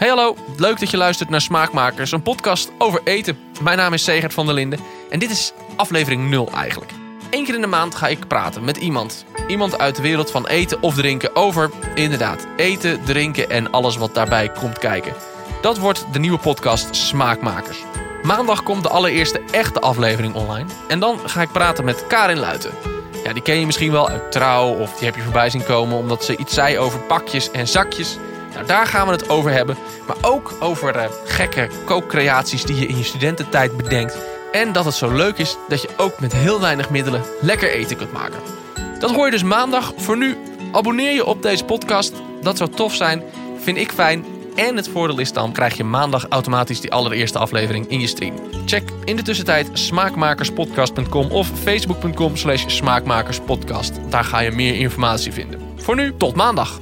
Hey hallo, leuk dat je luistert naar Smaakmakers, een podcast over eten. Mijn naam is Segert van der Linden en dit is aflevering 0 eigenlijk. Eén keer in de maand ga ik praten met iemand. Iemand uit de wereld van eten of drinken over, inderdaad, eten, drinken en alles wat daarbij komt kijken. Dat wordt de nieuwe podcast Smaakmakers. Maandag komt de allereerste echte aflevering online. En dan ga ik praten met Karin Luiten. Ja, die ken je misschien wel uit Trouw of die heb je voorbij zien komen omdat ze iets zei over pakjes en zakjes. Nou, daar gaan we het over hebben. Maar ook over uh, gekke kookcreaties die je in je studententijd bedenkt. En dat het zo leuk is dat je ook met heel weinig middelen lekker eten kunt maken. Dat hoor je dus maandag. Voor nu, abonneer je op deze podcast. Dat zou tof zijn. Vind ik fijn. En het voordeel is dan krijg je maandag automatisch die allereerste aflevering in je stream. Check in de tussentijd smaakmakerspodcast.com of facebook.com slash smaakmakerspodcast. Daar ga je meer informatie vinden. Voor nu, tot maandag.